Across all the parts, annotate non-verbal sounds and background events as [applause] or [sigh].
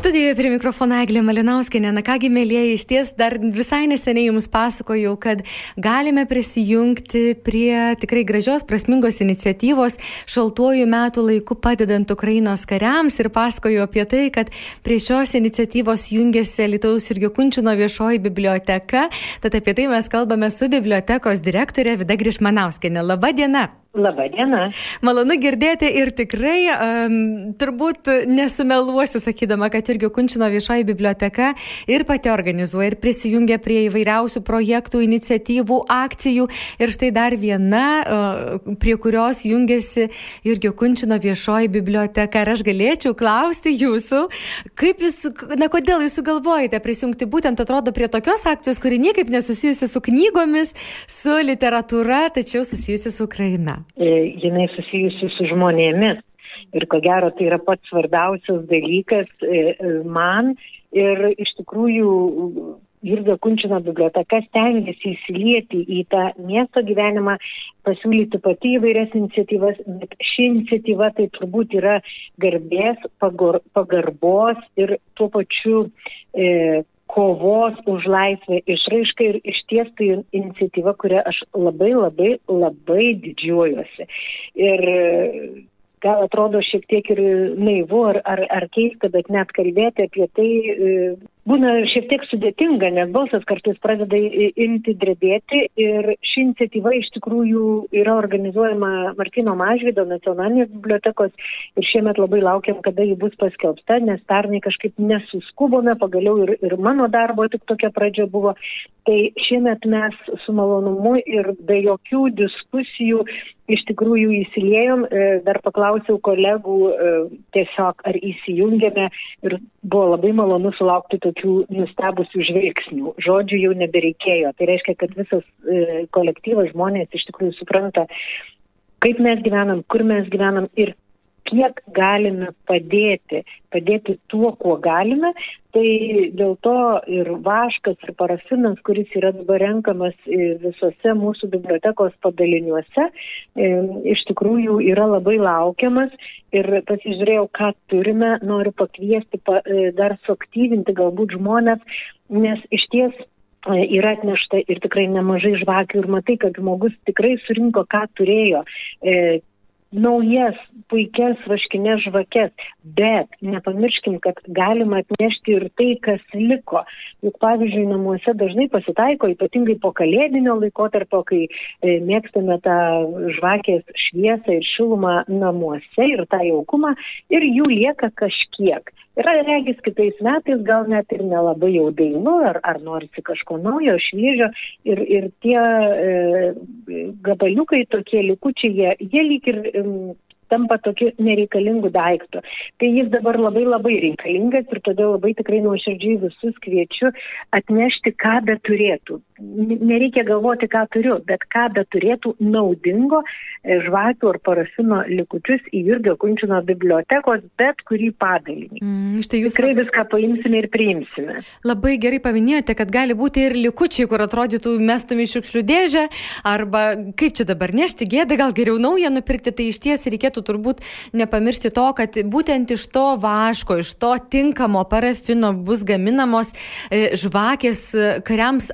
Studijoje prie mikrofono Eglė Malinauskinė. Na kągi, mėlyje, iš ties dar visai neseniai jums pasakojau, kad galime prisijungti prie tikrai gražios, prasmingos iniciatyvos šaltuoju metų laiku padedant Ukrainos kariams ir pasakoju apie tai, kad prie šios iniciatyvos jungiasi Lietuvos ir Jokunčino viešoji biblioteka. Tad apie tai mes kalbame su bibliotekos direktorė Vida Grišmanauskinė. Labą dieną. Labą dieną. Malonu girdėti ir tikrai um, turbūt nesumeluosiu sakydama, kad Irgio Kunčino viešoji biblioteka ir pati organizuoja ir prisijungia prie įvairiausių projektų, iniciatyvų, akcijų. Ir štai dar viena, uh, prie kurios jungiasi Irgio Kunčino viešoji biblioteka. Ir aš galėčiau klausti jūsų, kaip jūs, na kodėl jūs sugalvojate prisijungti būtent, atrodo, prie tokios akcijos, kuri niekaip nesusijusi su knygomis, su literatūra, tačiau susijusi su Ukraina jinai susijusi su žmonėmis. Ir ko gero tai yra pats svarbiausias dalykas e, e, man. Ir iš tikrųjų Jurgio Kunčino biblioteka stengiasi įsilieti į tą miesto gyvenimą, pasiūlyti pati įvairias iniciatyvas, bet ši iniciatyva tai turbūt yra garbės, pagarbos ir tuo pačiu e, kovos už laisvę išraišką ir iš ties tai iniciatyva, kurią aš labai labai labai didžiuojuosi. Ir gal atrodo šiek tiek ir naivu ar, ar, ar keista, bet net kalbėti apie tai e, būna šiek tiek sudėtinga, nes balsas kartais pradeda imti drebėti ir ši iniciatyva iš tikrųjų yra organizuojama Martino Mažvido nacionalinės bibliotekos ir šiemet labai laukiam, kada ji bus paskelbta, nes pernai kažkaip nesuskubome, pagaliau ir, ir mano darbo tik tokia pradžia buvo. Tai šiemet mes su malonumu ir be jokių diskusijų iš tikrųjų įsiliejom, e, dar paklausiau kolegų e, tiesiog ar įsijungėme ir buvo labai malonu sulaukti tokių nustebusių žvilgsnių. Žodžių jau nebereikėjo. Tai reiškia, kad visas e, kolektyvas žmonės iš tikrųjų supranta, kaip mes gyvenam, kur mes gyvenam ir kiek galime padėti, padėti tuo, kuo galime, tai dėl to ir vaškas, ir parafinas, kuris yra dabar renkamas visose mūsų bibliotekos padaliniuose, e, iš tikrųjų yra labai laukiamas ir pasižiūrėjau, ką turime, noriu pakviesti pa, e, dar suaktyvinti galbūt žmonės, nes iš ties e, yra atnešta ir tikrai nemažai žvakių ir matai, kad žmogus tikrai surinko, ką turėjo. Naujas, puikias vaškinės žvakes, bet nepamirškim, kad galima atnešti ir tai, kas liko. Juk pavyzdžiui, namuose dažnai pasitaiko, ypatingai po kalėdinio laikotarpio, kai e, mėgstame tą žvakės šviesą ir šilumą namuose ir tą jaukumą, ir jų lieka kažkiek. Yra regis kitais metais gal net ir nelabai jau dainu, ar, ar norisi kažko naujo, šviežio ir, ir tie e, gabaliukai tokie likučiai, jie, jie lyg ir tampa tokiu nereikalingu daiktu. Tai jis dabar labai labai reikalingas ir todėl labai tikrai nuoširdžiai visus kviečiu atnešti, ką be turėtų. Nereikia galvoti, ką turiu, bet ką be turėtų naudingo e, žvakių ar parafino likučius į Jurgio Kunčino bibliotekos bet kurį padalinį. Mm, štai jūs tikrai viską paimsime ir priimsime. Labai gerai paminėjote, kad gali būti ir likučiai, kur atrodytų mestum į šiukšlių dėžę, arba kaip čia dabar nešti gėdą, gal geriau naują nupirkti, tai iš ties reikėtų turbūt nepamiršti to, kad būtent iš to vaško, iš to tinkamo parafino bus gaminamos e, žvakės e, kariams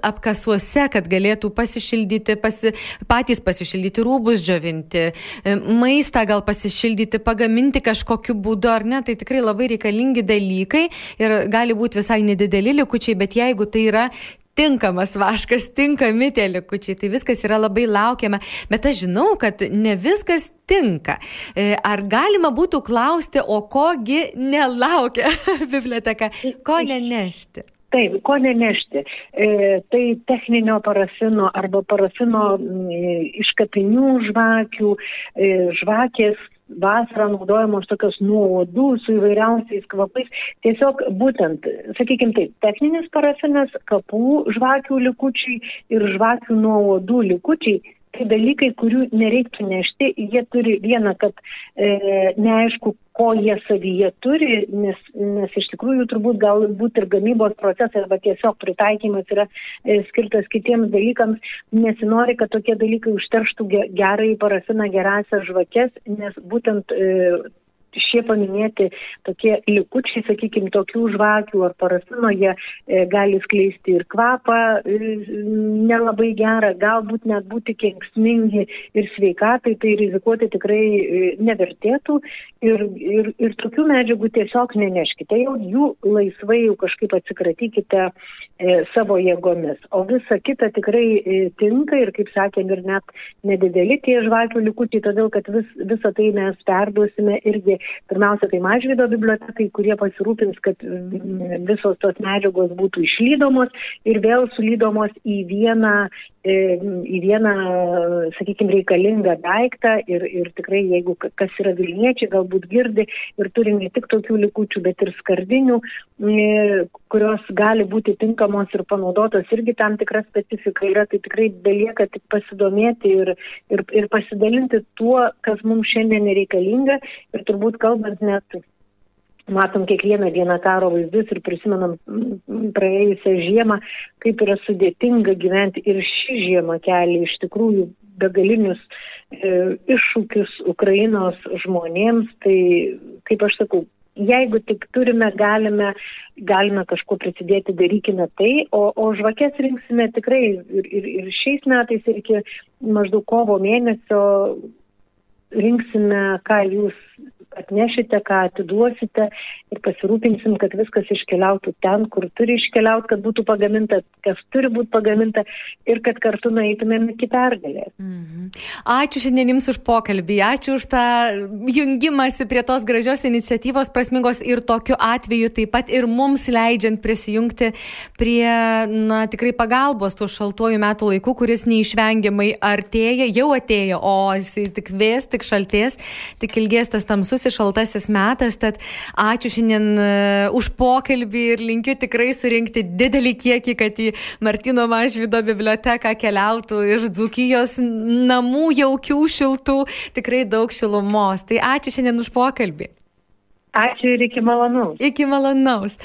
apkasuose, kad galėtų pasišildyti, pasi, patys pasišildyti rūbus džiovinti, e, maistą gal pasišildyti, pagaminti kažkokiu būdu ar ne, tai tikrai labai reikalingi dalykai ir gali būti visai nedideli likučiai, bet jeigu tai yra tinkamas vaškas, tinkami tie likučiai, tai viskas yra labai laukiama, bet aš žinau, kad ne viskas tinka. E, ar galima būtų klausti, o kogi nelaukia [laughs] biblioteka, ko nenešti? Taip, ko nenešti. E, tai techninio parafino arba parafino m, iš kapinių žvakių, e, žvakės vasarą naudojamos tokios nuodų su įvairiausiais kvapais. Tiesiog būtent, sakykime taip, techninis parafinas, kapų žvakių likučiai ir žvakių nuodų likučiai tai dalykai, kurių nereiktų nešti, jie turi vieną, kad e, neaišku, ko jie savyje turi, nes, nes iš tikrųjų turbūt galbūt ir gamybos procesai arba tiesiog pritaikymas yra e, skirtas kitiems dalykams, nesinori, kad tokie dalykai užterštų gerai parafiną gerasias žvakes, nes būtent e, šie paminėti tokie likučiai, sakykime, tokių žvakių ar parafino, jie e, gali skleisti ir kvapą e, nelabai gerą, galbūt net būti kenksmingi ir sveikatai, tai rizikuoti tikrai e, nevertėtų. Ir, ir, ir tokių medžiagų tiesiog neneškite, jau jų laisvai jau kažkaip atsikratykite e, savo jėgomis, o visa kita tikrai tinka ir, kaip sakėm, ir net nedideli tie žvakių likučiai, todėl kad vis, visą tai mes perduosime irgi Pirmiausia, tai mažvydo bibliotekai, kurie pasirūpins, kad visos tos medžiagos būtų išlydomos ir vėl sulydomos į vieną, e, į vieną sakykime, reikalingą daiktą. Ir, ir tikrai, jeigu kas yra Vilniečiai, galbūt girdi ir turi ne tik tokių likučių, bet ir skardinių, e, kurios gali būti tinkamos ir panaudotos irgi tam tikra specifika yra, tai tikrai belieka tik pasidomėti ir, ir, ir pasidalinti tuo, kas mums šiandien nereikalinga. Ir turbūt kalbant net matom kiekvieną dieną karo vaizdus ir prisimenam praėjusią žiemą, kaip yra sudėtinga gyventi ir ši žiema kelia iš tikrųjų begalinius e, iššūkius Ukrainos žmonėms, tai kaip aš sakau, jeigu tik turime, galime, galime kažkuo prisidėti, darykime tai, o, o žvakės rinksime tikrai ir, ir, ir šiais metais ir iki maždaug kovo mėnesio rinksime, ką jūs atnešite, ką atiduosite ir pasirūpinsim, kad viskas iškeliautų ten, kur turi iškeliauti, kad būtų pagaminta, kas turi būti pagaminta ir kad kartu nueitumėm iki pergalės. Mhm. Ačiū šiandien Jums už pokalbį, ačiū už tą jungimąsi prie tos gražios iniciatyvos prasmingos ir tokiu atveju taip pat ir mums leidžiant prisijungti prie, na, tikrai pagalbos tų šaltuoju metų laikų, kuris neišvengiamai artėja, jau atėjo, o jis tik vės, tik šaltės, tik ilgės tas tamsus tamsusis šaltasis metas, tad ačiū šiandien uh, už pokalbį ir linkiu tikrai surinkti didelį kiekį, kad į Martino Mažvido biblioteką keliautų iš Dzukijos namų jaukių šiltų, tikrai daug šilumos. Tai ačiū šiandien už pokalbį. Ačiū ir iki malonaus. Iki malonaus.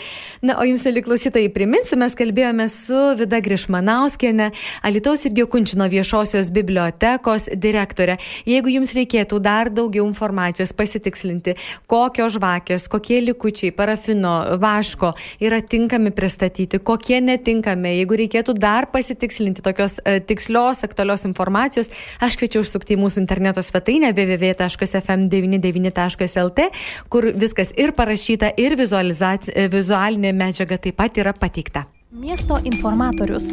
Na, o jums, mėly klausytojai, priminsiu, mes kalbėjome su Vida Grišmanauskienė, Alitaus ir Diokunčino viešosios bibliotekos direktorė. Jeigu jums reikėtų dar daugiau informacijos pasitikslinti, kokios žvakės, kokie likučiai, parafino, vaško yra tinkami pristatyti, kokie netinkami, jeigu reikėtų dar pasitikslinti tokios uh, tikslios, aktualios informacijos, aš kviečiu užsukti į mūsų interneto svetainę www.fm99.lt, kur viskas viskas ir parašyta, ir vizualinė medžiaga taip pat yra pateikta. Miesto informatorius.